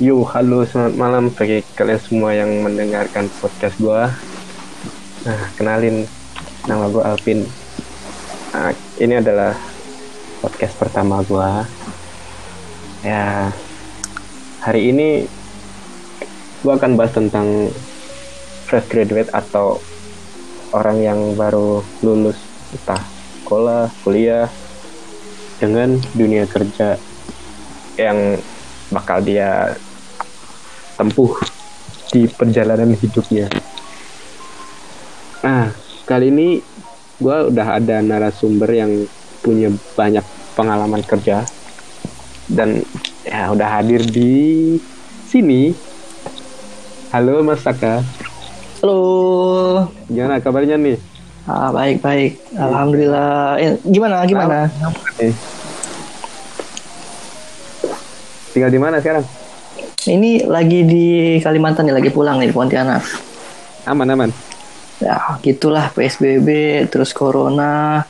Yo, halo selamat malam bagi kalian semua yang mendengarkan podcast gua. Nah, kenalin nama gua Alvin. Nah, ini adalah podcast pertama gua. Ya, hari ini gua akan bahas tentang fresh graduate atau orang yang baru lulus entah sekolah, kuliah dengan dunia kerja yang bakal dia tempuh di perjalanan hidupnya. Nah, kali ini gue udah ada narasumber yang punya banyak pengalaman kerja dan ya udah hadir di sini. Halo Mas Saka. Halo. Gimana kabarnya nih? Ah, baik baik. Alhamdulillah. Eh, gimana gimana? Eh. Tinggal di mana sekarang? Ini lagi di Kalimantan nih, lagi pulang nih di Pontianak. Aman aman. Ya, gitulah PSBB, terus corona.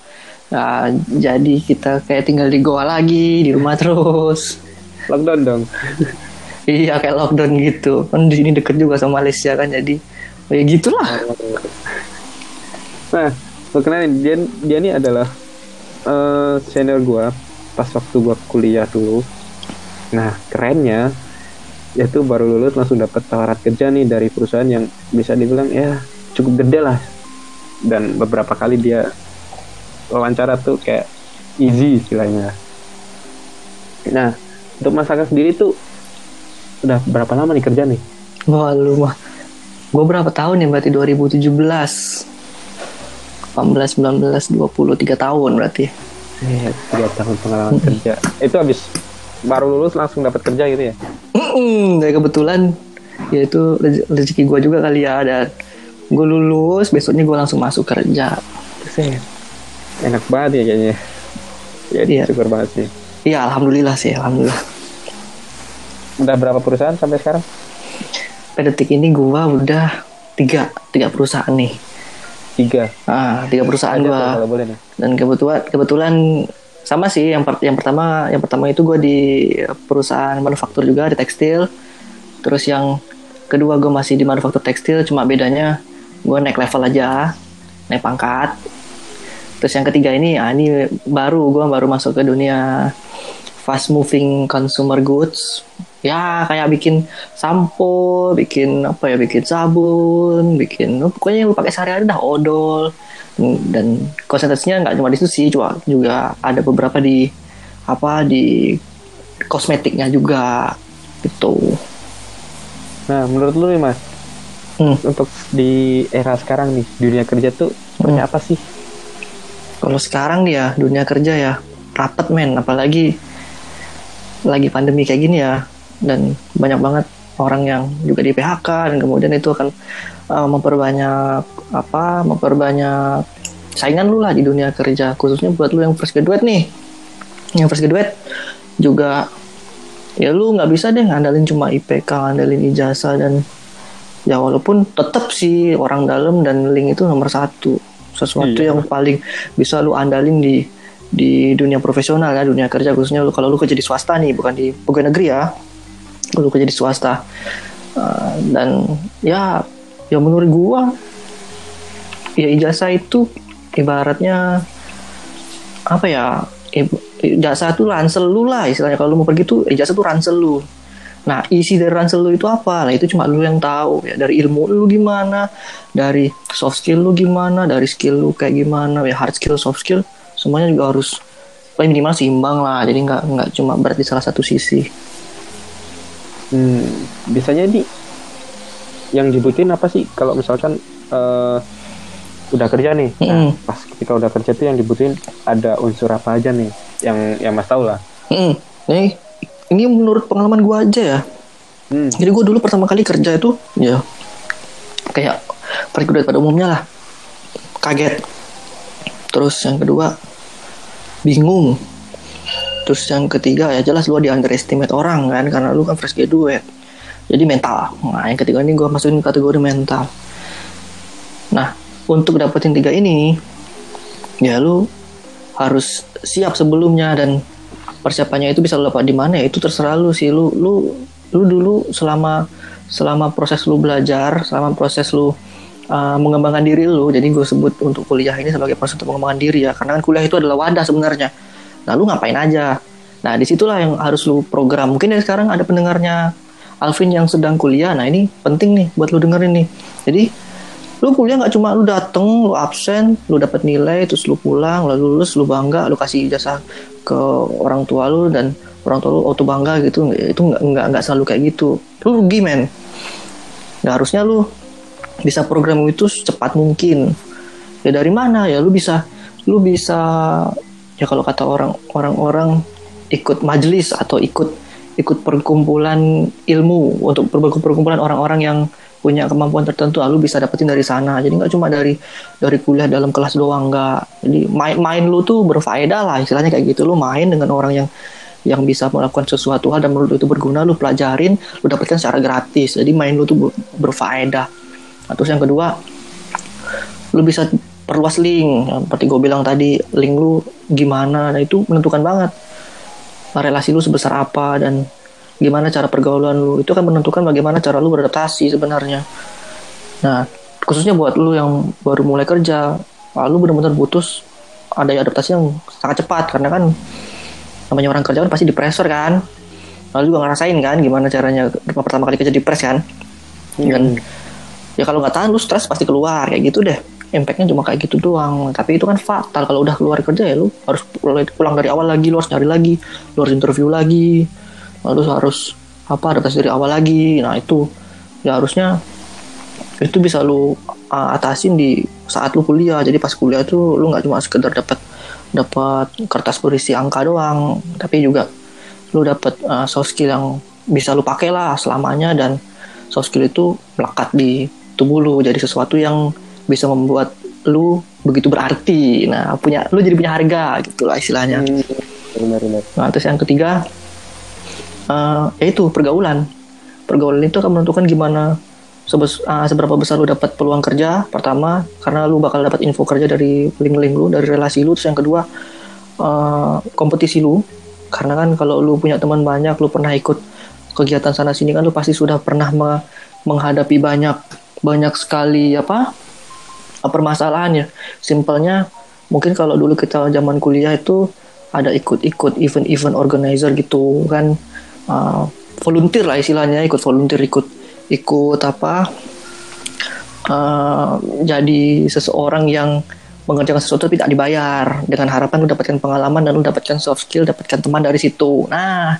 Nah, jadi kita kayak tinggal di goa lagi, di rumah terus. Lockdown dong. iya, kayak lockdown gitu. Kan di sini deket juga sama Malaysia kan, jadi ya gitulah. Nah, kenalin dia dia ini adalah uh, senior gua pas waktu gua kuliah dulu. Nah, kerennya yaitu baru lulus langsung dapat tawaran kerja nih dari perusahaan yang bisa dibilang ya cukup gede lah. Dan beberapa kali dia wawancara tuh kayak easy istilahnya. Nah untuk masakan sendiri tuh udah berapa lama nih kerja nih? Wah lu mah gue berapa tahun ya? Berarti 2017 18 19 20 3 tahun berarti. Iya, tiga tahun pengalaman kerja. Itu habis baru lulus langsung dapat kerja gitu ya? Mm-mm, dan kebetulan ya itu rezeki gue juga kali ya dan gue lulus besoknya gue langsung masuk kerja Set. Enak banget ya kayaknya. Ya Iya. syukur banget sih. iya alhamdulillah sih alhamdulillah Udah berapa perusahaan sampai sekarang? pada detik ini gue udah tiga tiga perusahaan nih Tiga. ah tiga perusahaan gue dan kebetulan kebetulan sama sih yang per- yang pertama yang pertama itu gue di perusahaan manufaktur juga di tekstil. Terus yang kedua gue masih di manufaktur tekstil cuma bedanya gue naik level aja naik pangkat. Terus yang ketiga ini ya ini baru gue baru masuk ke dunia fast moving consumer goods ya kayak bikin sampo bikin apa ya bikin sabun bikin pokoknya yang lu pakai sehari-hari dah odol dan konsentrasinya nggak cuma di situ sih cuma juga ada beberapa di apa di kosmetiknya juga gitu Nah, menurut lu nih mas, hmm. untuk di era sekarang nih, dunia kerja tuh seperti Hmm. apa sih? kalau sekarang dia dunia kerja ya rapet men apalagi lagi pandemi kayak gini ya dan banyak banget orang yang juga di PHK dan kemudian itu akan uh, memperbanyak apa memperbanyak saingan lu lah di dunia kerja khususnya buat lu yang fresh graduate nih. Yang fresh graduate juga ya lu nggak bisa deh ngandalin cuma IPK ngandalin ijazah dan ya walaupun tetap sih orang dalam dan link itu nomor satu. Sesuatu Iya. yang paling bisa lu andalin di di dunia profesional ya dunia kerja khususnya lu kalau lu kerja di swasta nih bukan di pegawai negeri ya lu kerja di swasta. Uh, dan ya ya menurut gua ya ijazah itu ibaratnya apa ya ijazah itu ransel lu lah istilahnya. Kalau lu mau pergi tuh ijazah tuh ransel lu. Nah isi dari ransel lu itu apa? Nah itu cuma lu yang tahu ya. Dari ilmu lu gimana? Dari soft skill lu gimana? Dari skill lu kayak gimana? Ya hard skill soft skill semuanya juga harus minimal seimbang lah. Jadi nggak nggak cuma berarti salah satu sisi Hmm, biasanya di yang dibutuhin apa sih? Kalau misalkan eh, udah kerja nih, nah, Mm. pas ketika udah kerja tuh yang dibutuhin ada unsur apa aja nih? Yang yang mas tahu lah. Hmm, nih ini menurut pengalaman gua aja ya Hmm. Jadi gue dulu pertama kali kerja itu ya kayak graduate pada umumnya lah kaget. Terus yang kedua bingung. Terus yang ketiga ya jelas lu di underestimate orang kan karena lu kan fresh graduate. Jadi mental. Nah yang ketiga ini gue masukin kategori mental. Nah untuk dapetin tiga ini ya lu harus siap sebelumnya dan persiapannya itu bisa lu dapat di mana ya itu terserah lu sih lu lu lu dulu selama selama proses lu belajar selama proses lu uh, mengembangkan diri lu jadi gue sebut untuk kuliah ini sebagai proses untuk mengembangkan diri ya karena kan kuliah itu adalah wadah sebenarnya nah lu ngapain aja? Nah di situlah yang harus lu program. Mungkin dari sekarang ada pendengarnya Alvin yang sedang kuliah. Nah ini penting nih buat lu dengerin nih. Jadi lu kuliah nggak cuma lu dateng lu absen lu dapat nilai terus lu pulang lalu lulus lu bangga lu kasih jasa ke orang tua lu dan orang tua lu auto bangga gitu. Itu nggak nggak nggak selalu kayak gitu. Lu rugi men. Nggak harusnya lu bisa program itu secepat mungkin. Ya dari mana? Ya lu bisa lu bisa ya kalau kata orang orang-orang ikut majelis atau ikut ikut perkumpulan ilmu untuk perkumpulan orang-orang yang punya kemampuan tertentu lalu bisa dapetin dari sana. Jadi nggak cuma dari dari kuliah dalam kelas doang nggak. Jadi main main lu tuh berfaedah lah istilahnya kayak gitu. Lu main dengan orang yang yang bisa melakukan sesuatu hal dan menurut itu berguna lu pelajarin lu dapatkan secara gratis. Jadi main lu tuh berfaedah. Nah, terus yang kedua lu bisa perluas link. Seperti gue bilang tadi link lu gimana? Nah itu menentukan banget. Relasi lu sebesar apa dan gimana cara pergaulan lu. Itu kan menentukan bagaimana cara lu beradaptasi sebenarnya. Nah khususnya buat lu yang baru mulai kerja lu benar-benar butuh ada adaptasi yang sangat cepat. Karena kan namanya orang kerja kan pasti di pressure kan. Lalu juga ngerasain kan gimana caranya pertama kali kerja di press kan. Hmm. dan ya kalau nggak tahan lu stres pasti keluar. Kayak gitu deh impactnya cuma kayak gitu doang. Tapi itu kan fatal. Kalau udah keluar kerja ya lu harus pulang dari awal lagi. Lu harus nyari lagi. Lu harus interview lagi. Lalu harus apa adaptasi dari awal lagi. Nah itu ya harusnya itu bisa lu uh, atasin di saat lu kuliah. Jadi pas kuliah tuh lu nggak cuma sekedar dapat dapat kertas berisi angka doang tapi juga lu dapat uh, soft skill yang bisa lu pakai lah selamanya. Dan soft skill itu melekat di tubuh lu. Jadi sesuatu yang bisa membuat lu begitu berarti. Nah punya lu jadi punya harga gitu lah istilahnya. Hmm, benar, benar. nah terus yang ketiga uh, yaitu pergaulan. Pergaulan itu akan menentukan gimana sebes, uh, seberapa besar lu dapat peluang kerja pertama karena lu bakal dapat info kerja dari link-link lu dari relasi lu. Terus yang kedua uh, kompetisi lu. Karena kan kalau lu punya teman banyak lu pernah ikut kegiatan sana sini kan lu pasti sudah pernah me menghadapi banyak banyak sekali apa permasalahan ya simpelnya mungkin kalau dulu kita zaman kuliah itu ada ikut-ikut event-event organizer gitu kan. Uh, volunteer lah istilahnya ikut volunteer ikut ikut apa uh, jadi seseorang yang mengerjakan sesuatu tidak dibayar. Dengan harapan lu dapatkan pengalaman dan lu dapatkan soft skill dapatkan teman dari situ. Nah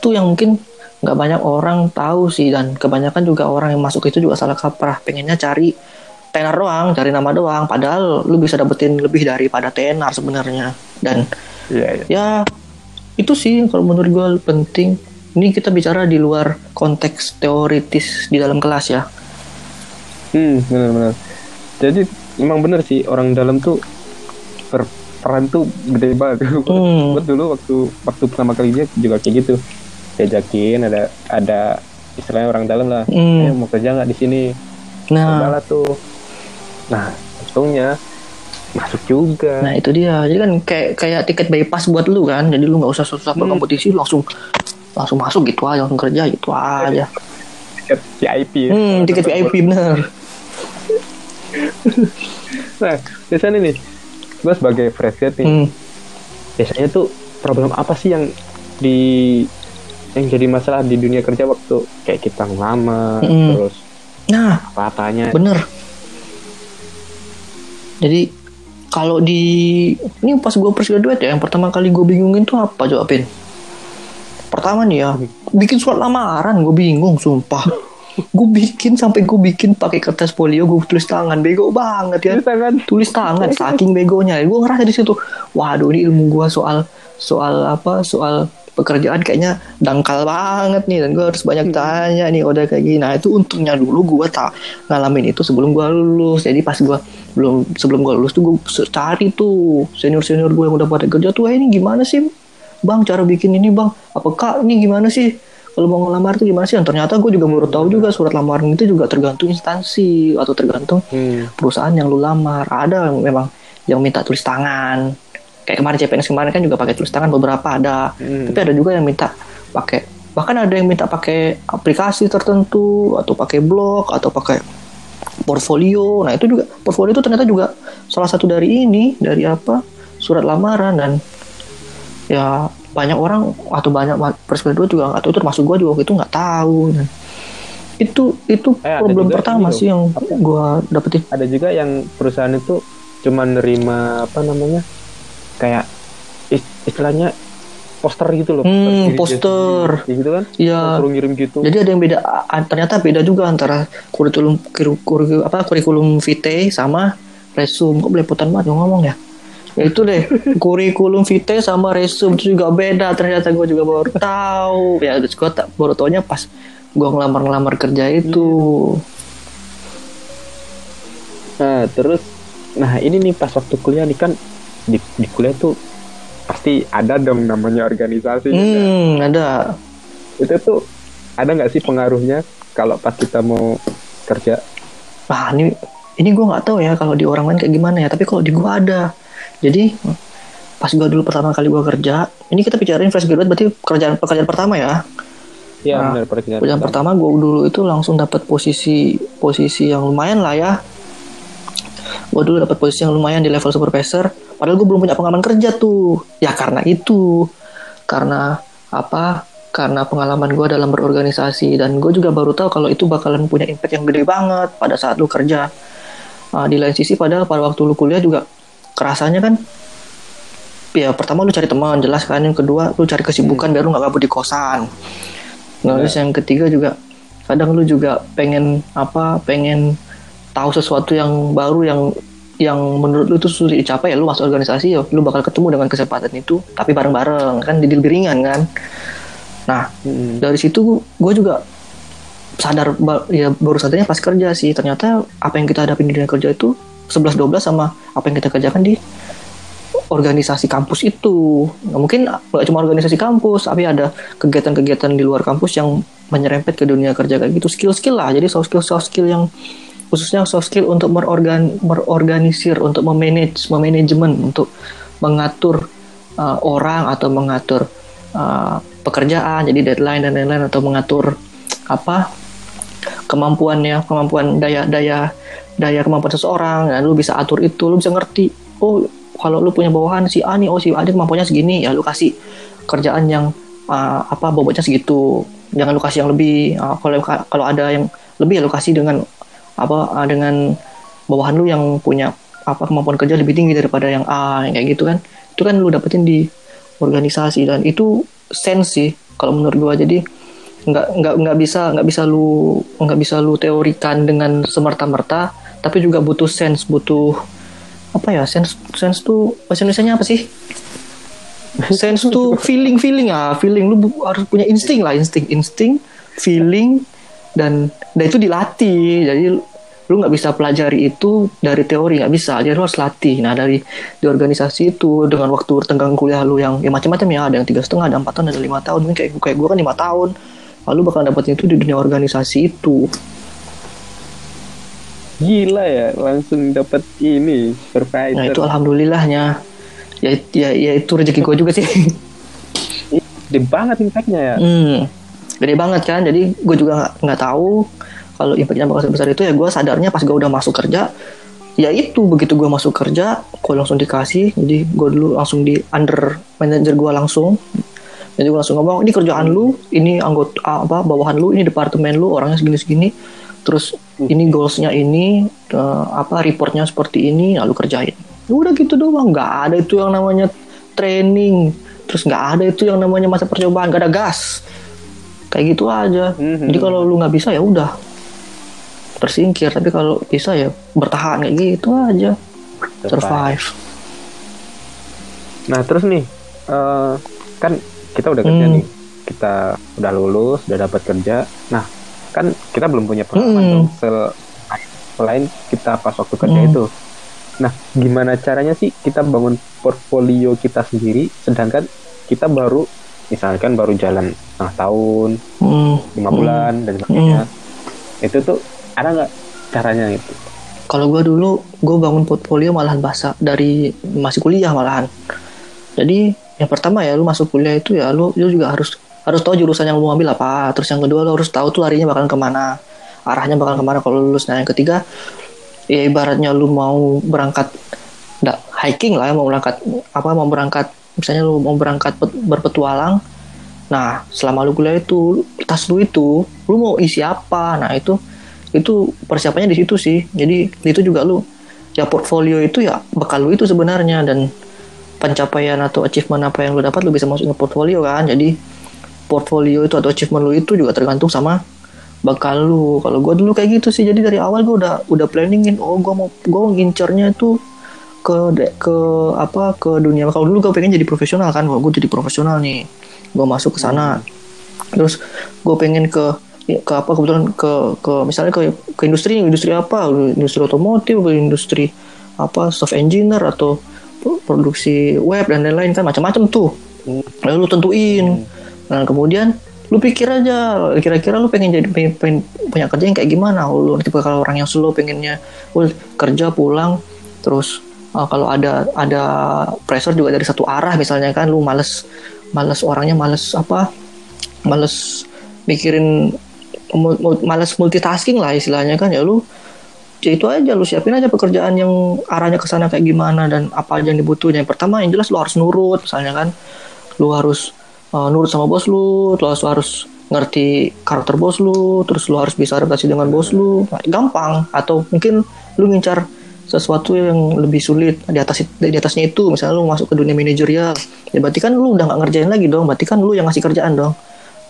itu yang mungkin nggak banyak orang tahu sih. Dan kebanyakan juga orang yang masuk itu juga salah kaprah. Pengennya cari tenar doang cari nama doang. Padahal lu bisa dapetin lebih daripada tenar sebenarnya. Dan yeah, yeah. ya itu sih kalau menurut gue penting. Ini kita bicara di luar konteks teoritis di dalam kelas ya. Hmm benar-benar. Jadi memang benar sih orang dalam tuh berperan tuh gede banget. Hmm. buat dulu waktu waktu pertama kali dia juga kayak gitu. Diajakin ada ada istilahnya orang dalam lah. Hmm. eh, mau kerja nggak di sini? Nah. Tuh nah untungnya masuk juga nah itu dia jadi kan kayak kayak tiket bypass buat lu kan jadi lu nggak usah susah hmm. berkompetisi langsung langsung masuk gitu aja langsung kerja gitu aja tiket VIP ya. hmm, tiket VIP bener nah biasanya nih gue sebagai fresh grad nih hmm. biasanya tuh problem apa sih yang di yang jadi masalah di dunia kerja waktu kayak kita lama hmm. terus nah apa apanya bener jadi kalau di ini pas gue first graduate ya yang pertama kali gue bingungin tuh apa jawabin pertama nih ya bikin surat lamaran gue bingung sumpah. Gue bikin sampai gue bikin pakai kertas folio gue tulis tangan bego banget ya. Tulis tangan. Tulis tangan saking begonya. Gue ngerasa di situ waduh ini ilmu gue soal soal apa soal pekerjaan kayaknya dangkal banget nih dan gue harus banyak hmm. tanya nih udah kayak gini. Nah itu untungnya dulu gue tak ngalamin itu sebelum gue lulus. Jadi pas gue belum sebelum gue lulus tuh gue cari tuh senior senior gue yang udah pada kerja tuh eh, ini gimana sih bang? Cara bikin ini bang? Apa kak ini gimana sih? Kalau mau ngelamar itu gimana sih? Dan ternyata gue juga baru tahu juga surat lamaran itu juga tergantung instansi atau tergantung hmm. perusahaan yang lu lamar. Ada memang yang minta tulis tangan kayak kemarin CPNS kemarin kan juga pakai tulis tangan beberapa ada. Hmm. tapi ada juga yang minta pakai bahkan ada yang minta pakai aplikasi tertentu atau pakai blog atau pakai portfolio. Nah itu juga portfolio itu ternyata juga salah satu dari ini dari apa surat lamaran dan ya banyak orang atau banyak fresh graduate juga nggak tahu itu termasuk gue juga waktu itu nggak tahu. Dan itu itu Eh, problem pertama ini sih yang gue dapetin. Ada juga yang perusahaan itu cuma nerima apa namanya kayak is- istilahnya poster gitu loh Hmm, diri dia poster. gitu kan Iya. ngirim gitu Jadi ada yang beda, ternyata beda juga antara kurikulum kurikulum, apa kurikulum vitae sama resume. Kok belepotan banget ngomong ya? Ya itu deh, kurikulum vitae sama resume itu juga beda. Ternyata gue juga baru tahu. Ya terus gue tak baru taunya pas gue ngelamar-ngelamar kerja itu. nah terus nah ini nih pas waktu kuliah nih kan di, di kuliah tuh pasti ada dong namanya organisasi Hmm, ada. itu tuh ada nggak sih pengaruhnya kalau pas kita mau kerja Nah ini ini gue nggak tahu ya kalau di orang lain kayak gimana ya. Tapi kalau di gue ada. Jadi pas gue dulu pertama kali gue kerja, ini kita bicarain fresh graduate berarti pekerjaan pekerjaan pertama ya. ya Nah, benar pekerjaan Yang pertama gue dulu itu langsung dapat posisi posisi yang lumayan lah ya. Gue dulu dapat posisi yang lumayan di level supervisor. Padahal gue belum punya pengalaman kerja tuh. Ya karena itu, karena apa? Karena pengalaman gue dalam berorganisasi dan gue juga baru tahu kalau itu bakalan punya impact yang gede banget pada saat lu kerja. Nah, di lain sisi padahal pada waktu lu kuliah juga kerasanya kan ya pertama lu cari teman jelas kan yang kedua lu cari kesibukan biar lu nggak gabut di kosan Nah, terus yang ketiga juga kadang lu juga pengen apa pengen tahu sesuatu yang baru yang yang menurut lu itu sulit dicapai ya lu masuk organisasi ya lu bakal ketemu dengan kesempatan itu tapi bareng-bareng kan jadi lebih ringan kan? Nah Mm-mm. dari situ gue juga sadar ya baru sadarnya pas kerja sih. Ternyata apa yang kita hadapin di dunia kerja itu 11-12 sama apa yang kita kerjakan di organisasi kampus itu. Nah, mungkin nggak cuma organisasi kampus tapi ada kegiatan-kegiatan di luar kampus yang menyerempet ke dunia kerja kayak gitu. Skill-skill lah jadi soft skill soft skill yang khususnya soft skill untuk merorgan merorganisir untuk memanage memanajemen untuk mengatur uh, orang atau mengatur uh, pekerjaan jadi deadline dan lain-lain atau mengatur apa kemampuannya kemampuan daya daya daya kemampuan seseorang. Dan lu bisa atur itu lu bisa ngerti oh kalau lu punya bawahan si A nih oh si A ini kemampuannya segini ya lu kasih kerjaan yang uh, apa bobotnya segitu. Jangan lu kasih yang lebih Uh, kalau kalau ada yang lebih ya lu kasih dengan apa uh, dengan bawahan lu yang punya apa kemampuan kerja lebih tinggi daripada yang A yang kayak gitu kan. Itu kan lu dapetin di organisasi dan itu sense sih kalau menurut gua. Jadi nggak nggak nggak bisa nggak bisa lu nggak bisa lu teorikan dengan semerta-merta tapi juga butuh sense butuh apa ya sense sense tuh bahasa Indonesia apa sih? Sense tuh feeling feeling ah feeling. Lu harus punya insting lah insting insting feeling dan dan itu dilatih. Jadi lu- nggak bisa pelajari itu dari teori nggak bisa. Jadi lu harus latih. Nah dari di organisasi itu dengan waktu tenggang kuliah lu yang ya macam-macam ya. Ada yang tiga setengah ada empat tahun ada lima tahun. Mungkin kayak kayak gue kan lima tahun. Lalu bakal dapetin itu di dunia organisasi itu. Gila ya langsung dapat ini supervisor nah itu alhamdulillahnya. Ya ya, ya itu rezeki gue juga sih. Ih, gede banget impactnya ya. Hmm, gede banget kan. Jadi gue juga nggak tahu kalau impactnya bakal sebesar itu ya gue sadarnya pas gue udah masuk kerja. Ya itu begitu gue masuk kerja, gue langsung dikasih. Jadi gue dulu langsung di under manager gue langsung. Jadi gue langsung ngomong, ini kerjaan lu, ini anggota apa bawahan lu, ini departemen lu, orangnya segini-segini. Terus ini goalsnya ini, eh, apa reportnya seperti ini, lalu kerjain. Ya Udah gitu doang, nggak ada itu yang namanya training. Terus nggak ada itu yang namanya masa percobaan, gak ada gas. Kayak gitu aja. Mhm. Jadi kalau lu nggak bisa ya udah tersingkir. Tapi kalau bisa ya bertahan kayak gitu aja. Survive. Nah terus nih, eh, kan kita udah kerja Hmm. nih, kita udah lulus, udah dapat kerja. Nah kan kita belum punya pengalaman dong, sel- selain kita pas waktu kerja Hmm. itu. Nah gimana caranya sih kita bangun portfolio kita sendiri, sedangkan kita baru, misalkan baru jalan setengah tahun, Hmm. lima Hmm. bulan dan sebagainya. Itu tuh ada nggak caranya itu? Kalau gue dulu, gue bangun portfolio malahan bahasa dari masih kuliah malahan. Jadi yang pertama ya lu masuk kuliah itu ya lu, lu juga harus harus tahu jurusan yang lu ambil apa terus yang kedua lu harus tahu tuh larinya bakal ke mana arahnya bakal ke mana kalau lulus nah yang ketiga ya ibaratnya lu mau berangkat nggak hiking lah ya, mau berangkat apa mau berangkat misalnya lu mau berangkat pet- berpetualang nah selama lu kuliah itu tas lu itu lu mau isi apa? Nah itu itu persiapannya di situ sih. Jadi itu juga lu ya portfolio itu ya bekal lu itu sebenarnya dan pencapaian atau achievement apa yang lu dapat lu bisa masukin ke portfolio kan. Jadi portfolio itu atau achievement lu itu juga tergantung sama bakal lu. Kalau gue dulu kayak gitu sih. Jadi dari awal gue udah udah planningin oh gue mau gue ngincernya itu ke de- ke apa ke dunia. Kalau dulu gue pengen jadi profesional kan gue jadi profesional nih. Gue masuk ke sana. Terus gue pengen ke ke apa kebetulan ke ke misalnya ke ke industri industri apa? Industri otomotif ke industri apa soft engineer atau produksi web dan lain-lain kan macam-macam tuh. Lalu lu tentuin. Nah kemudian lu pikir aja kira-kira lu pengen jadi pengen, pengen punya kerja yang kayak gimana? Lu tipe kalau orang yang slow pengennya lu kerja pulang terus uh, kalau ada ada pressure juga dari satu arah misalnya kan lu males males orangnya males apa males mikirin males multitasking lah istilahnya kan ya lu ya itu aja lu siapin aja pekerjaan yang arahnya ke sana kayak gimana dan apa aja yang dibutuhin. Yang pertama yang jelas lu harus nurut misalnya kan. Lu harus uh, nurut sama bos lu terus lu harus ngerti karakter bos lu terus lu harus bisa adaptasi dengan bos lu. Nah, gampang. Atau mungkin lu ngincar sesuatu yang lebih sulit. Di atas di atasnya itu misalnya lu masuk ke dunia manajerial ya berarti kan lu udah nggak ngerjain lagi dong berarti kan lu yang ngasih kerjaan dong.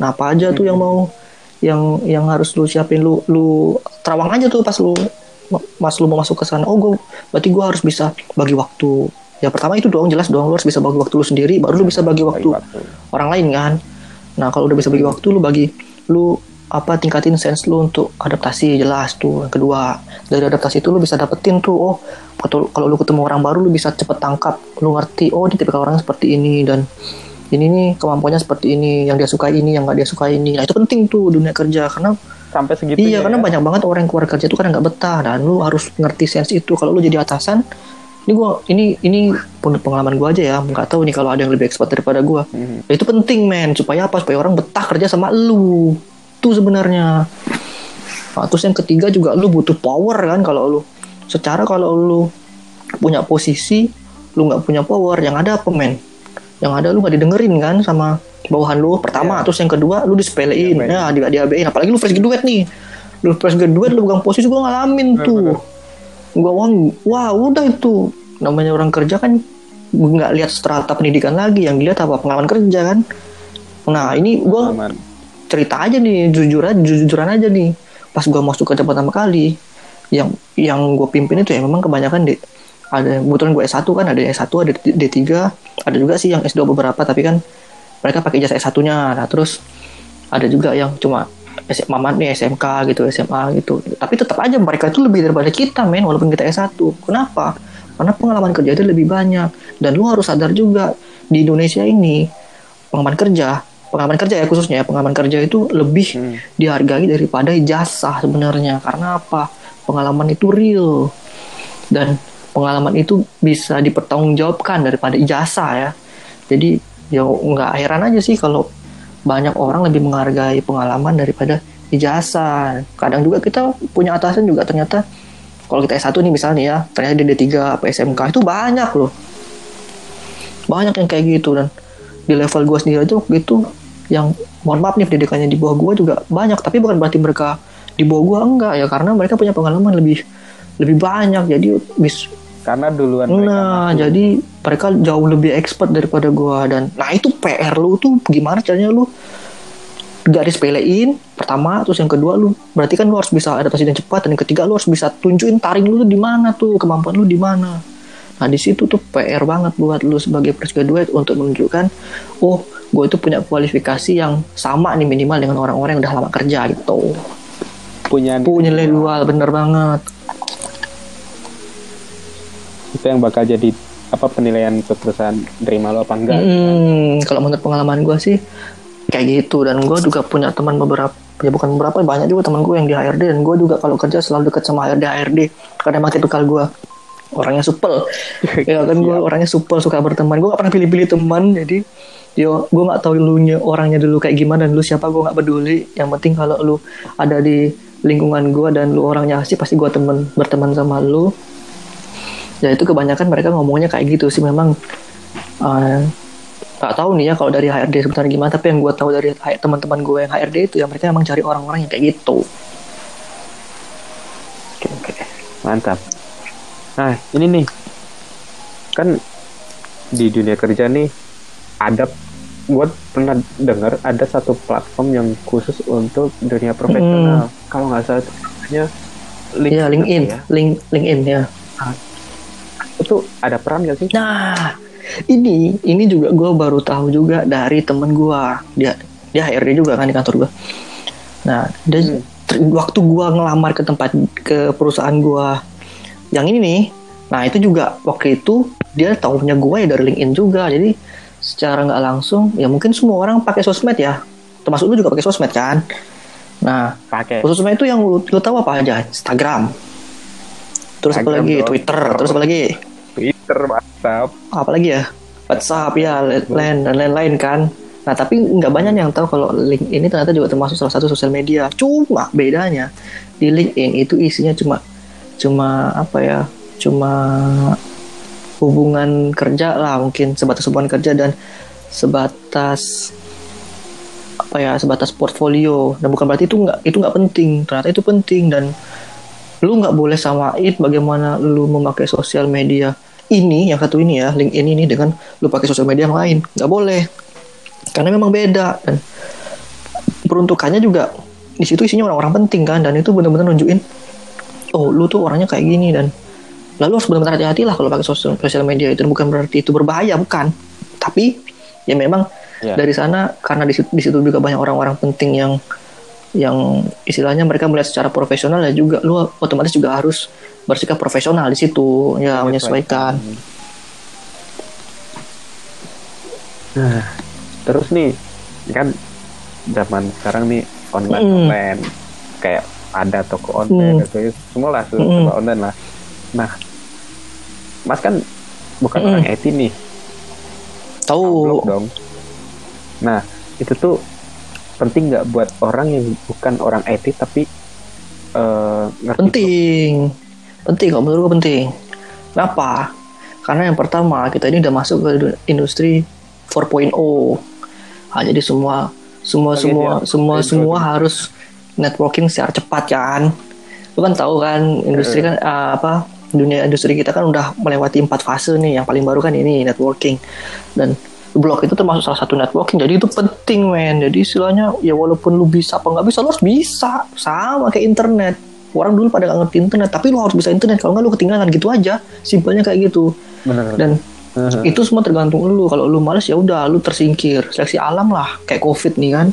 Nah apa aja tuh yang mau yang yang harus lu siapin? Lu lu terawang aja tuh pas lu mas lu mau masuk ke sana. Oh gue berarti gue harus bisa bagi waktu. Ya pertama itu dong jelas dong lu harus bisa bagi waktu lu sendiri baru lu bisa bagi waktu waktu. orang lain kan. Nah kalau udah bisa bagi waktu lu bagi lu apa tingkatin sense lu untuk adaptasi jelas tuh. Yang kedua dari adaptasi itu lu bisa dapetin tuh oh kalau kalau lu ketemu orang baru lu bisa cepet tangkap. Lu ngerti oh dia tipikal orang seperti ini dan ini nih kemampuannya seperti ini yang dia suka ini yang nggak dia suka ini. Nah itu penting tuh dunia kerja karena sampai segitu iya karena banyak banget orang yang keluar kerja itu kadang nggak betah dan lu harus ngerti sense itu. Kalau lu jadi atasan ini gua ini ini pengalaman gua aja ya. Nggak tahu nih kalau ada yang lebih expert daripada gua. Mhm. Ya, itu penting men supaya apa? Supaya orang betah kerja sama lu itu sebenarnya. Nah, terus yang ketiga juga lu butuh power kan kalau lu. Secara kalau lu punya posisi lu nggak punya power yang ada apa men? Yang ada lu nggak didengerin kan sama bawahan lu. Pertama Iya. terus yang kedua lu disepelein. Iya, men. ya di diabein. Apalagi lu fresh graduate nih. Lu fresh graduate lu pegang posisi gua ngalamin Bener, tuh. gua wah, wah udah itu. Namanya orang kerja kan nggak lihat strata pendidikan lagi. Yang dilihat apa? Pengalaman kerja kan? Nah ini gua Aman. Cerita aja nih jujur aja jujuran aja nih. Pas gua masuk kerja pertama kali yang yang gue pimpin itu ya memang kebanyakan di ada kebetulan gue S1 kan ada S1 ada D3 ada juga sih yang S2 beberapa tapi kan mereka pakai jasa S1 nya nah terus ada juga yang cuma S- mamat nih SMK gitu SMA gitu. Tapi tetap aja mereka itu lebih daripada kita men walaupun kita S1 kenapa? Karena pengalaman kerja itu lebih banyak. Dan lu harus sadar juga di Indonesia ini pengalaman kerja pengalaman kerja ya khususnya ya, pengalaman kerja itu lebih Hmm. dihargai daripada ijazah sebenarnya. Karena apa? Pengalaman itu real. Dan pengalaman itu bisa dipertanggungjawabkan daripada ijazah ya. Jadi ya nggak heran aja sih kalau banyak orang lebih menghargai pengalaman daripada ijazah kadang juga kita punya atasan juga ternyata kalau kita S1 nih misalnya ya ternyata dia D3 apa SMK itu banyak loh. Banyak yang kayak gitu. Dan di level gue sendiri aja waktu itu yang mohon maaf nih pendidikannya di bawah gue juga banyak tapi bukan berarti mereka di bawah gue enggak ya karena mereka punya pengalaman lebih lebih banyak. Jadi bis karena duluan mereka nah masuk. jadi mereka jauh lebih expert daripada gue dan nah itu PR lu tuh gimana caranya lu gak disepelein pertama terus yang kedua lu berarti kan lu harus bisa adaptasi dan cepat dan yang ketiga lu harus bisa tunjukin taring lu tuh di mana tuh kemampuan lu di mana. Nah di situ tuh PR banget buat lu sebagai fresh graduate untuk menunjukkan oh gue itu punya kualifikasi yang sama nih minimal dengan orang-orang yang udah lama kerja gitu. Punya punya nilai bener banget. Itu yang bakal jadi apa penilaian ke perusahaan terima lo apa enggak? Hmm, kalau menurut pengalaman gue sih kayak gitu. Dan gue juga punya teman beberapa ya bukan beberapa banyak juga teman gue yang di HRD dan gue juga kalau kerja selalu deket sama HRD HRD karena emang tipikal gue orangnya supel. Ya kan gue orangnya supel suka berteman. Gue gak pernah pilih-pilih teman jadi yo gue nggak tahu lu nya- orangnya dulu kayak gimana dan lu siapa gue nggak peduli yang penting kalau lu ada di lingkungan gue dan lu orangnya asik pasti gue temen berteman sama lu ya itu kebanyakan mereka ngomongnya kayak gitu sih memang eh, nggak tahu nih ya kalau dari HRD sebenarnya gimana tapi yang gue tahu dari teman-teman gue yang HRD itu ya mereka emang cari orang-orang yang kayak gitu Oke, oke. Mantap. Nah, ini nih. Kan di dunia kerja nih ada gue pernah dengar ada satu platform yang khusus untuk dunia profesional. Kalau nggak salah itu namanya ya LinkedIn ya. link LinkedIn ya Itu ada peran nggak sih? Nah, ini ini juga gue baru tahu juga dari temen gue. Dia dia HRD juga kan di kantor gue. Nah, dia Hmm. ter- waktu gue ngelamar ke tempat ke perusahaan gue yang ini nih. Nah, itu juga waktu itu dia tahunya gue ya dari LinkedIn juga. Jadi secara nggak langsung ya mungkin semua orang pakai sosmed ya. Termasuk lu juga pakai sosmed kan. Nah, Pakai. sosmed itu yang lu, lu tahu apa aja? Instagram. Terus apa Instagram lagi? dong. Twitter. Terus apa lagi? Twitter, WhatsApp. apalagi ya WhatsApp ya lain dan lain-lain kan nah tapi nggak banyak yang tahu kalau link ini ternyata juga termasuk salah satu sosial media cuma bedanya di LinkedIn itu isinya cuma cuma apa ya cuma hubungan kerja lah mungkin sebatas hubungan kerja dan sebatas apa ya sebatas portfolio. Dan bukan berarti itu nggak itu nggak penting. Ternyata itu penting dan lu nggak boleh samain bagaimana lu memakai sosial media ini yang satu ini ya LinkedIn ini dengan lu pakai sosial media yang lain. Nggak boleh. Karena memang beda dan peruntukannya juga di situ isinya orang-orang penting kan dan itu benar-benar nunjukin oh lu tuh orangnya kayak gini dan lalu harus benar-benar hati-hati lah kalau pakai sosial, sosial media itu bukan berarti itu berbahaya bukan tapi ya memang Ya. dari sana karena di situ, di situ juga banyak orang-orang penting yang yang istilahnya mereka melihat secara profesional ya juga lu otomatis juga harus bersikap profesional di situ ya menyesuaikan Nah, terus nih kan zaman sekarang nih online Mm. online kayak ada toko online Mm. semua lah Mm. serba online lah. Nah, Mas kan bukan Mm. orang IT nih, tahu. Dong. Nah, itu tuh penting nggak buat orang yang bukan orang IT tapi eh, ngerti penting. Penting kalau menurut gue penting. Kenapa? Karena yang pertama kita ini udah masuk ke du- industri 4.0 ah, jadi semua semua semua siap. semua Networking. semua harus networking secara cepat kan? Lu kan tahu kan industri kan ah, apa dunia industri kita kan udah melewati empat fase nih. Yang paling baru kan ini networking. Dan blog itu termasuk salah satu networking. Jadi itu penting men. Jadi istilahnya ya walaupun lu bisa apa nggak bisa lu harus bisa. Sama kayak internet. Orang dulu pada nggak ngerti internet tapi lu harus bisa internet. Kalau nggak lu ketinggalan. Gitu aja. Simpelnya kayak gitu. Bener. dan Heeh. itu semua tergantung lu. Kalau lu males ya udah lu tersingkir. Seleksi alam lah. Kayak covid nih kan.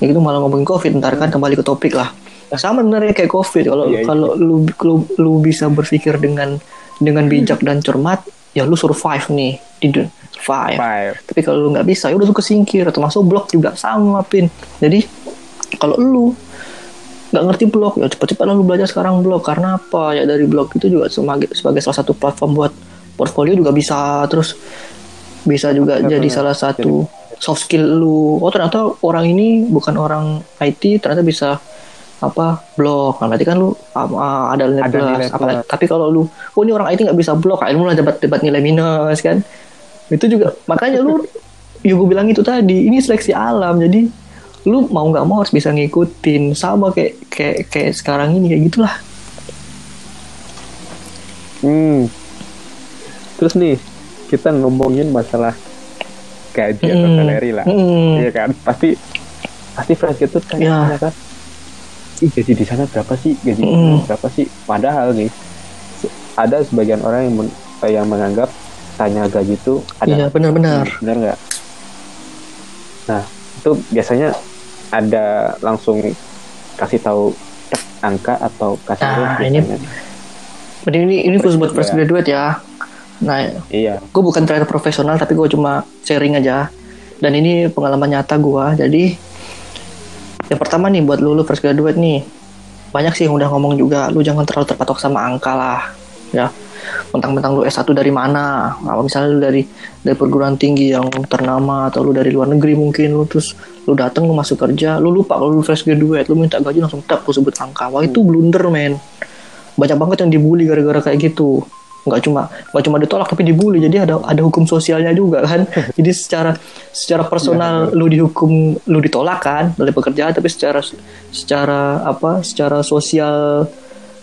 Ya gitu malah ngomongin covid. Ntar kan kembali ke topik lah Nah, sama sebenarnya kayak covid. Kalau Iya, iya. kalau lu, lu lu bisa berpikir dengan dengan bijak dan cermat ya lu survive nih di survive. Five. tapi kalau lu nggak bisa ya udah lu kesingkir termasuk blog juga sama pin. Jadi kalau lu nggak ngerti blog ya cepet-cepet lah lu belajar sekarang blog karena apa? Ya dari blog itu juga sebagai sebagai salah satu platform buat portfolio juga bisa. Terus bisa juga Benar, jadi benar. salah satu soft skill lu. Oh ternyata orang ini bukan orang IT ternyata bisa apa blog nah berarti kan lu um, uh, ada nilai Ada plus nilai apalagi plus. tapi kalau lu oh ini orang IT nggak bisa blog akhirnya mulai debat debat nilai minus kan itu juga makanya lu ya gue bilang itu tadi ini seleksi alam jadi lu mau nggak mau harus bisa ngikutin sama kayak kayak kayak sekarang ini kayak gitulah Hmm. Terus nih kita ngomongin masalah gaji atau Hmm. salary lah, Hmm. iya kan? Pasti pasti fresh gitu kan, Ya. kan? Ih, gaji di sana berapa sih? Gaji sana berapa sih? Padahal nih ada sebagian orang yang men- yang menganggap tanya gaji itu iya ada benar-benar benar nggak? Nah itu biasanya ada langsung kasih tahu angka atau kasih Nah, rate ini-. Jadi ini ini khusus buat fresh graduate ya nah Iya. gue bukan trainer profesional tapi gue cuma sharing aja dan ini pengalaman nyata gue jadi yang pertama nih buat lu, lu fresh graduate nih. Banyak sih yang udah ngomong juga lu jangan terlalu terpatok sama angka lah. Ya mentang-mentang lu S1 dari mana? Apa misalnya lu dari dari perguruan tinggi yang ternama atau lu dari luar negeri mungkin lu terus lu datang lu masuk kerja lu lupa kalau lu fresh graduate lu minta gaji langsung tap lu sebut angka. Wah itu blunder men. Banyak banget yang dibully gara-gara kayak gitu nggak cuma nggak cuma ditolak tapi dibully. Jadi ada ada hukum sosialnya juga kan. Jadi secara secara personal lu dihukum lu ditolak kan oleh pekerjaan tapi secara secara apa secara sosial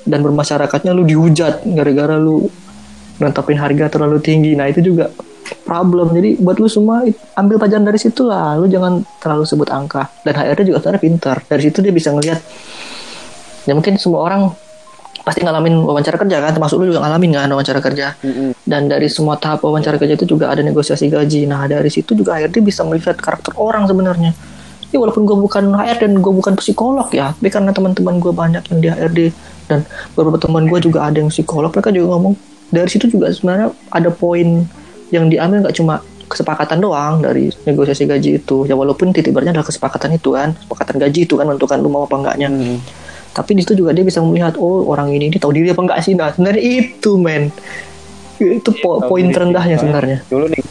dan bermasyarakatnya lu dihujat gara-gara lu nentapin harga terlalu tinggi. Nah itu juga problem. Jadi buat lu semua ambil pelajaran dari situ lah. Lu jangan terlalu sebut angka. Dan HRD juga sebenarnya pintar. Dari situ dia bisa ngelihat ya mungkin semua orang pasti ngalamin wawancara kerja kan termasuk lu juga ngalamin kan wawancara kerja. Dan dari semua tahap wawancara kerja itu juga ada negosiasi gaji. Nah dari situ juga HRD bisa melihat karakter orang sebenarnya. Ya walaupun gue bukan HR dan gue bukan psikolog ya tapi karena teman-teman gue banyak yang di HRD dan beberapa teman gue juga ada yang psikolog mereka juga ngomong dari situ juga sebenarnya ada poin yang diambil nggak cuma kesepakatan doang dari negosiasi gaji itu. Ya walaupun titik beratnya adalah kesepakatan itu kan kesepakatan gaji itu kan menentukan lu mau apa enggaknya tapi di situ juga dia bisa melihat oh orang ini ini tahu diri apa enggak sih nah sebenarnya itu men itu po- poin terendahnya sebenarnya dulu nih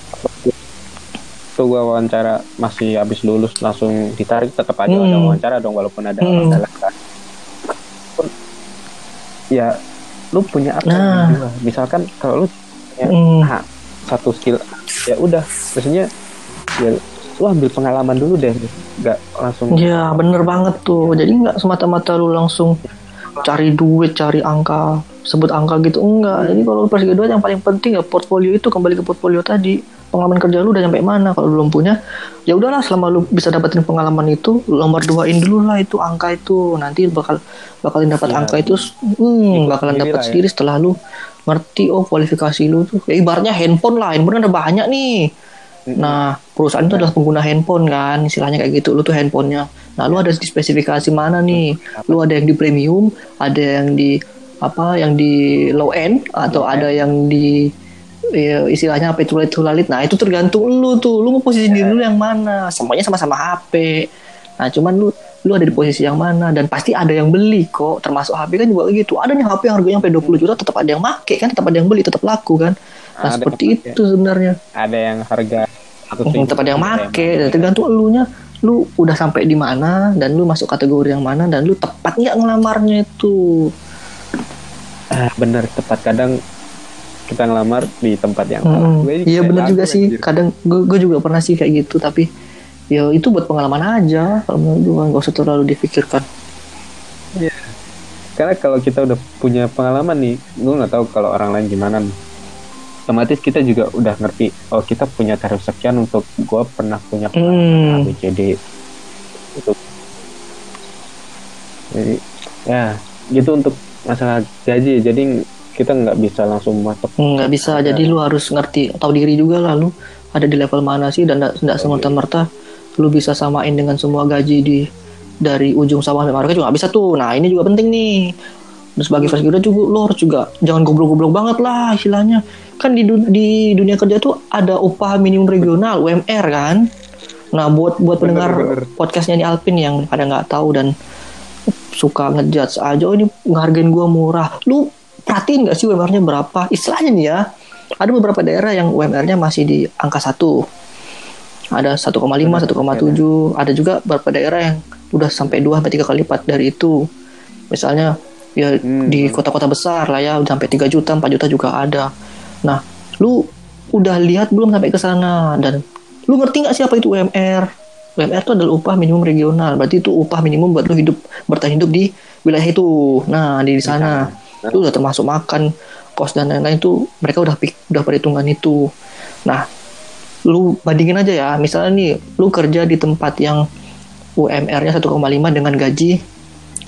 tuh gua wawancara masih habis lulus langsung ditarik tetap aja Hmm. ada wawancara dong walaupun ada Hmm. masalah kan Pun, ya lu punya apa Nah. misalkan kalau lu punya Hmm. satu skill ya udah maksudnya ya lu ambil pengalaman dulu deh nggak langsung Ya bener banget tuh. Jadi nggak semata-mata lu langsung cari duit, cari angka, sebut angka gitu enggak. Jadi kalau pas kedua yang paling penting ya portfolio itu kembali ke portfolio tadi. Pengalaman kerja lu udah sampai mana? Kalau belum punya, ya udahlah selama lu bisa dapetin pengalaman itu, lu nomor duain dulu lah itu angka itu. Nanti bakal bakalin dapat Ya. angka itu, hmm, bakalan dapat ya. sendiri setelah lu ngerti oh kualifikasi lu tuh. Ya, ibaratnya handphone lah, handphone ada banyak nih. Nah, perusahaan itu adalah pengguna handphone kan, istilahnya kayak gitu. Lu tuh handphonenya. Nah, lu ada di spesifikasi mana nih? Lu ada yang di premium, ada yang di apa? Yang di low end atau ada yang di ya, istilahnya apa itu lalit Nah, itu tergantung lu tuh. Lu mau posisi diri lu yang mana? Semuanya sama-sama HP. Nah, cuman lu lu ada di posisi yang mana dan pasti ada yang beli kok termasuk HP kan juga gitu ada nih HP yang harganya sampai 20 juta tetap ada yang make kan tetap ada yang beli tetap laku kan nah Ada seperti itu sebenarnya ada yang harga Hmm, tetap ada yang make dan tergantung elunya. Lu udah sampai di mana dan lu masuk kategori yang mana dan lu tepat nggak ngelamarnya itu? Ah, bener tepat. Kadang kita ngelamar di tempat yang Hmm, iya lagu, juga sih. anjir. kadang gue juga pernah sih kayak gitu tapi ya itu buat pengalaman aja. Kalau menurut gue nggak usah terlalu dipikirkan karena kalau kita udah punya pengalaman nih gue nggak tahu kalau orang lain gimana nih otomatis kita juga udah ngerti oh kita punya tarif sekian untuk gue pernah punya Hmm. pengalaman A, B, C, D. Itu jadi ya gitu untuk masalah gaji. Jadi kita nggak bisa langsung masuk. Hmm, nggak bisa. Jadi lu harus ngerti tahu diri juga lah lu. Ada di level mana sih dan tidak semerta merta lu bisa samain dengan semua gaji di dari ujung sawah sampai juga nggak bisa tuh. Nah ini juga penting nih dan sebagai fresh graduate juga lo harus juga jangan goblok-goblok banget lah istilahnya. Kan di, du- di dunia kerja tuh ada upah minimum regional UMR kan? Nah buat buat Bener, pendengar bener. podcastnya ini Alpin yang pada nggak tahu dan suka ngejudge aja oh ini ngehargain gua murah. Lu perhatiin nggak sih UMR-nya berapa? Istilahnya nih ya ada beberapa daerah yang UMR-nya masih di angka satu. Ada 1,5 1,7 ada juga beberapa daerah yang udah sampai 2 sampai 3 kali lipat dari itu. Misalnya ya Hmm. di kota-kota besar lah ya udah sampai 3 juta 4 juta juga ada. Nah lu udah lihat belum sampai ke sana? Dan lu ngerti nggak sih apa itu UMR UMR itu adalah upah minimum regional. Berarti itu upah minimum buat lu hidup bertahan hidup di wilayah itu. Nah di sana. itu udah termasuk makan kos dan lain-lain itu mereka udah udah perhitungan itu. Nah lu bandingin aja ya. Misalnya nih lu kerja di tempat yang UMR-nya 1,5 dengan gaji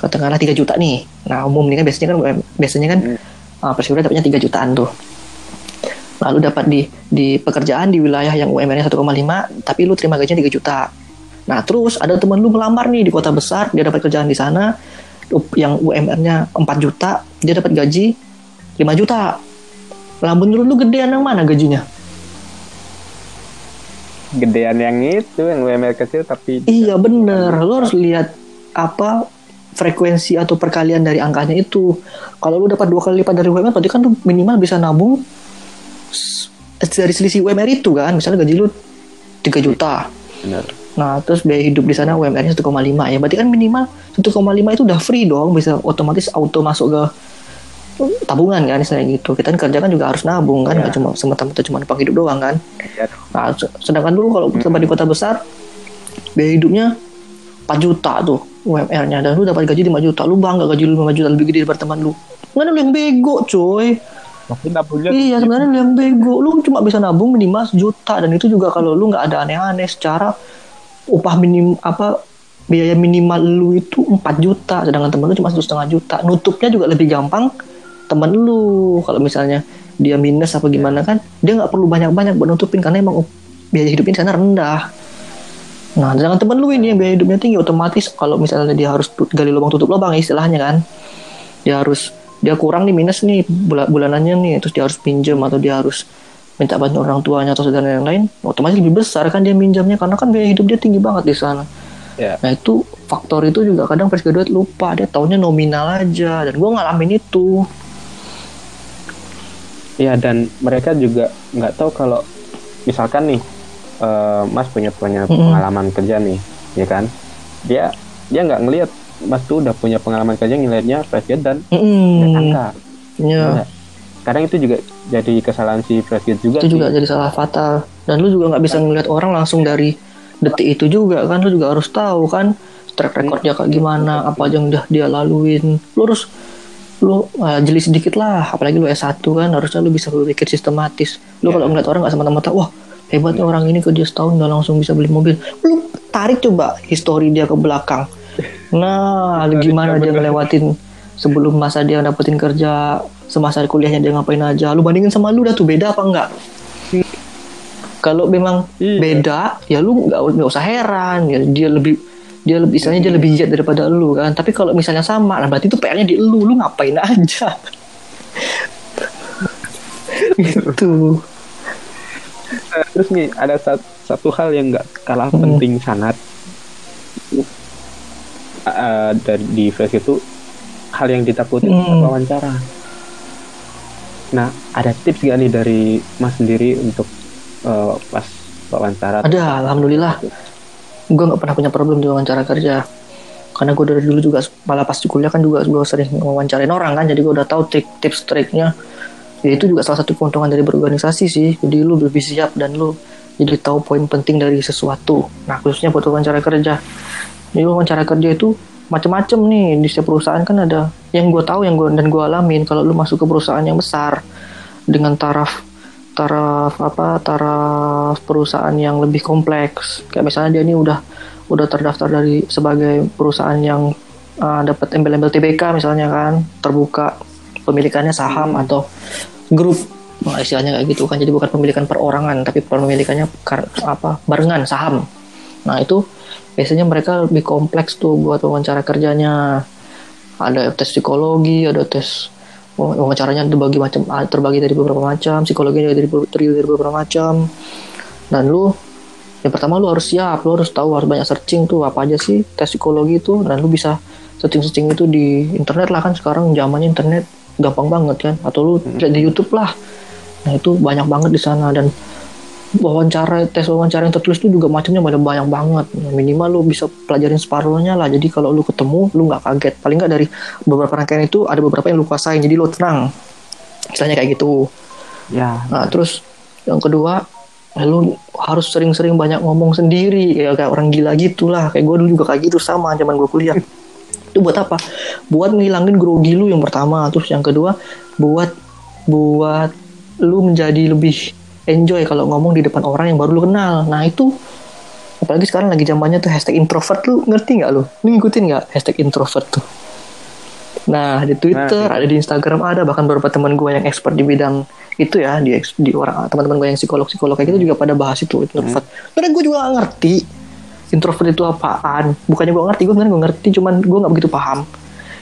katakanlah 3 juta nih. Nah umum nih kan biasanya kan biasanya kan uh, persiwira dapatnya 3 jutaan tuh. Lalu dapat di di pekerjaan di wilayah yang UMR-nya 1,5 tapi lu terima gajinya 3 juta. Nah terus ada teman lu ngelamar nih di kota besar dia dapat kerjaan di sana yang UMR-nya 4 juta dia dapat gaji 5 juta. Lah menurut lu gedean yang mana gajinya? Gedean yang itu yang UMR kecil tapi Iya bener, lo harus lihat apa frekuensi atau perkalian dari angkanya itu. Kalau lu dapat dua kali lipat dari UMR, berarti kan lu minimal bisa nabung dari selisih UMR itu kan. Misalnya gaji lu 3 juta. benar Nah, terus biaya hidup di sana UMR-nya 1,5 ya. Berarti kan minimal 1,5 itu udah free dong, bisa otomatis auto masuk ke tabungan kan misalnya gitu. Kita kan kerja kan juga harus nabung kan, Iya. nggak cuma semata-mata cuma numpang hidup doang kan. ya Nah, se- sedangkan dulu kalau tempat di kota besar biaya hidupnya 4 juta tuh UMR-nya dan lu dapat gaji 5 juta. Lu bangga gaji lu 5 juta lebih gede daripada teman lu. Mana lu yang bego, coy. Iya sebenarnya lu yang bego. Lu cuma bisa nabung minimal sejuta. Dan itu juga kalau lu nggak ada aneh-aneh Secara upah minim apa Biaya minimal lu itu 4 juta. Sedangkan temen lu cuma satu setengah juta. Nutupnya juga lebih gampang Temen lu. Kalau misalnya dia minus apa gimana kan Dia nggak perlu banyak-banyak buat nutupin. Karena emang biaya hidupnya di sana rendah Nah, sedangkan temen lu ini yang biaya hidupnya tinggi otomatis kalau misalnya dia harus gali lubang tutup lubang istilahnya kan. Dia harus dia kurang nih minus nih bula- bulanannya nih terus dia harus pinjam atau dia harus minta bantuan orang tuanya atau saudara yang lain otomatis lebih besar kan dia minjamnya karena kan biaya hidup dia tinggi banget di sana. ya Nah itu faktor itu juga kadang fresh graduate lupa dia taunya nominal aja dan gua ngalamin itu. ya dan mereka juga nggak tahu kalau misalkan nih eh, Mas punya punya Mm-mm. pengalaman kerja nih ya kan dia dia nggak ngelihat Mas tuh udah punya pengalaman kerja ngelihatnya fresh grad dan Mm-mm. dan angka. Enggak. kadang itu juga jadi kesalahan si fresh grad juga itu juga sih. jadi salah fatal dan lu juga nggak bisa ngeliat orang langsung dari detik itu juga kan lu juga harus tahu kan track recordnya kayak gimana apa aja yang udah dia laluin lu harus lu uh, jeli sedikit lah apalagi lu S1 kan harusnya lu bisa berpikir sistematis lu Ya. kalau ngeliat orang nggak semata-mata wah hebatnya orang ini kerja setahun udah langsung bisa beli mobil. Lu tarik coba histori dia ke belakang. Nah gimana dia ngelewatin sebelum masa dia dapetin kerja semasa kuliahnya dia ngapain aja. Lu bandingin sama lu udah tuh beda apa enggak? Kalau memang Iya. beda ya lu nggak usah heran. Ya dia lebih dia lebih misalnya dia lebih giat daripada lu kan. Tapi kalau misalnya sama nah berarti itu PR-nya di lu. Lu ngapain aja? Gitu terus nih ada satu, satu hal yang nggak kalah Hmm. penting sangat uh, dari di fresh itu hal yang ditakuti Hmm. saat wawancara. Nah, ada tips gak nih dari Mas sendiri untuk uh, pas wawancara? ada alhamdulillah gue nggak pernah punya problem di wawancara kerja karena gue dari dulu juga malah pas di kuliah kan juga gue sering wawancarain orang kan jadi gue udah tahu trik tips triknya ya itu juga salah satu keuntungan dari berorganisasi sih. Jadi lu lebih siap dan lu jadi tahu poin penting dari sesuatu. Nah khususnya buat wawancara kerja. Jadi wawancara kerja itu macam-macam nih. Di setiap perusahaan kan ada yang gue tahu yang gue dan gue alamin. Kalau lu masuk ke perusahaan yang besar dengan taraf taraf apa taraf perusahaan yang lebih kompleks. Kayak misalnya dia ini udah udah terdaftar dari sebagai perusahaan yang uh, dapat embel-embel TBK misalnya kan terbuka pemilikannya saham atau grup. Istilahnya kayak gitu kan. Jadi bukan pemilikan perorangan tapi pemilikannya kar- apa barengan saham. Nah itu biasanya mereka lebih kompleks tuh buat wawancara kerjanya. Ada tes psikologi ada tes wawancaranya terbagi macam terbagi dari beberapa macam psikologinya dari terdiri dari beberapa macam. Dan lu yang pertama lu harus siap lu harus tahu harus banyak searching tuh apa aja sih tes psikologi itu. Dan lu bisa searching searching itu di internet lah kan sekarang zamannya internet gampang banget kan. Atau lu lihat di YouTube lah. Nah itu banyak banget di sana. Dan wawancara tes wawancara yang tertulis itu juga macamnya banyak banyak banget. Nah, minimal lu bisa pelajarin separuhnya lah. Jadi kalau lu ketemu lu nggak kaget. Paling nggak dari beberapa rangkaian itu ada beberapa yang lu kuasain. Jadi lu tenang. Istilahnya kayak gitu. Ya, nah terus yang kedua ya lu harus sering-sering banyak ngomong sendiri. Ya kayak orang gila gitu lah kayak gue dulu juga kayak gitu sama zaman gue kuliah itu buat apa? Buat ngilangin grogi lu yang pertama. Terus yang kedua buat buat lu menjadi lebih enjoy kalau ngomong di depan orang yang baru lu kenal. Nah itu apalagi sekarang lagi zamannya tuh hashtag introvert lu ngerti nggak lu? Lu ngikutin nggak hashtag introvert tuh? Nah di Twitter Nah, ada di Instagram ada bahkan beberapa teman gue yang expert di bidang itu ya di di orang teman-teman gue yang psikolog psikolog kayak gitu juga pada bahas itu introvert. Karena gue juga gak ngerti introvert itu apaan? Bukannya gue ngerti gue sebenarnya gue ngerti cuman gue nggak begitu paham.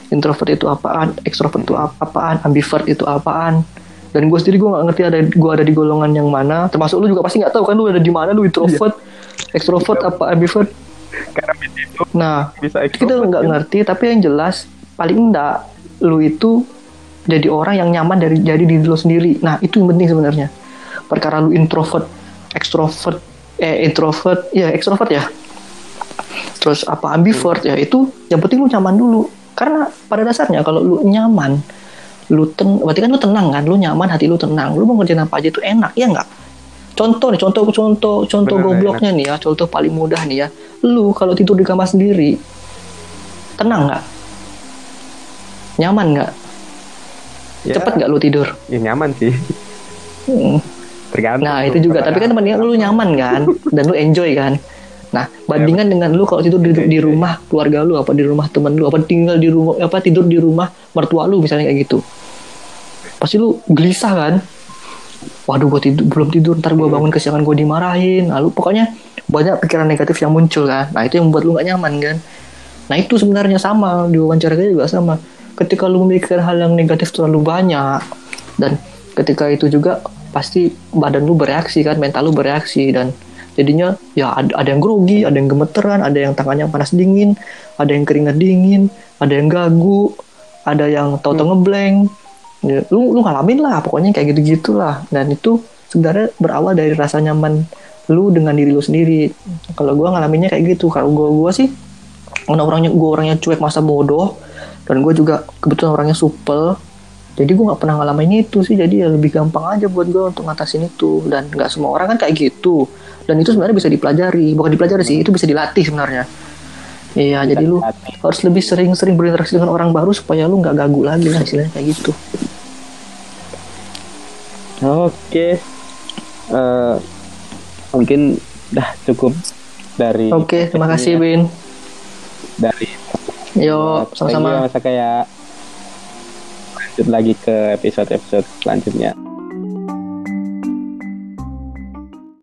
Introvert itu apaan? Extrovert itu ap- apaan? Ambivert itu apaan? Dan gue sendiri gue nggak ngerti ada gue ada di golongan yang mana. Termasuk lu juga pasti nggak tahu kan lu ada di mana lu introvert. Extrovert apa ambivert? Karena itu nah bisa kita nggak ngerti tapi yang jelas paling enggak lu itu jadi orang yang nyaman dari jadi diri lu sendiri. Nah itu yang penting sebenarnya. Perkara lu introvert extrovert eh introvert ya extrovert ya terus apa ambivert ya itu yang penting lu nyaman dulu. Karena pada dasarnya kalau lu nyaman lu ten berarti kan lu tenang kan? Lu nyaman hati lu tenang. Lu mau ngerjain apa aja itu enak ya nggak? Contoh nih contoh contoh contoh Bener, gobloknya nih ya contoh paling mudah nih ya. Lu kalau tidur di kamar sendiri tenang nggak? Nyaman nggak? Ya, cepet nggak lu tidur? Ya nyaman sih. Hmm. tergantung Nah itu juga, tapi kan apa. lu nyaman kan, dan lu enjoy kan. Nah bandingan dengan lu kalau tidur di, di rumah keluarga lu, apa di rumah temen lu, apa tinggal di rumah, apa tidur di rumah mertua lu misalnya kayak gitu, pasti lu gelisah kan. Waduh gue tidur belum tidur, ntar gue bangun kesiangan gue dimarahin, lalu pokoknya banyak pikiran negatif yang muncul kan. Nah itu yang membuat lu gak nyaman kan. Nah itu sebenarnya sama di wawancara kita juga sama. Ketika lu memikirkan hal yang negatif terlalu banyak dan ketika itu juga pasti badan lu bereaksi kan, mental lu bereaksi dan jadinya ya ada, ada yang grogi, ada yang gemeteran, ada yang tangannya panas dingin, ada yang keringat dingin, ada yang gagu, ada yang tahu-tahu ngeblank. Ya, lu lu ngalamin lah pokoknya kayak gitu gitulah dan itu sebenarnya berawal dari rasa nyaman lu dengan diri lu sendiri. Kalau gua ngalaminnya kayak gitu. Kalau gua gua sih karena orangnya gue orangnya cuek masa bodoh dan gue juga kebetulan orangnya supel jadi gue nggak pernah ngalamin itu sih. Jadi ya lebih gampang aja buat gue untuk ngatasin itu. Dan nggak semua orang kan kayak gitu. Dan itu sebenarnya bisa dipelajari. Bukan dipelajari sih itu bisa dilatih sebenarnya. Iya jadi lu dilatih. harus lebih sering-sering berinteraksi dengan orang baru supaya lu nggak gagu lagi lah istilahnya kayak gitu. Oke. Eh, mungkin dah cukup dari oke terima kasih Bin. Dari yo sama-sama. Masa kayak lanjut lagi ke episode-episode selanjutnya.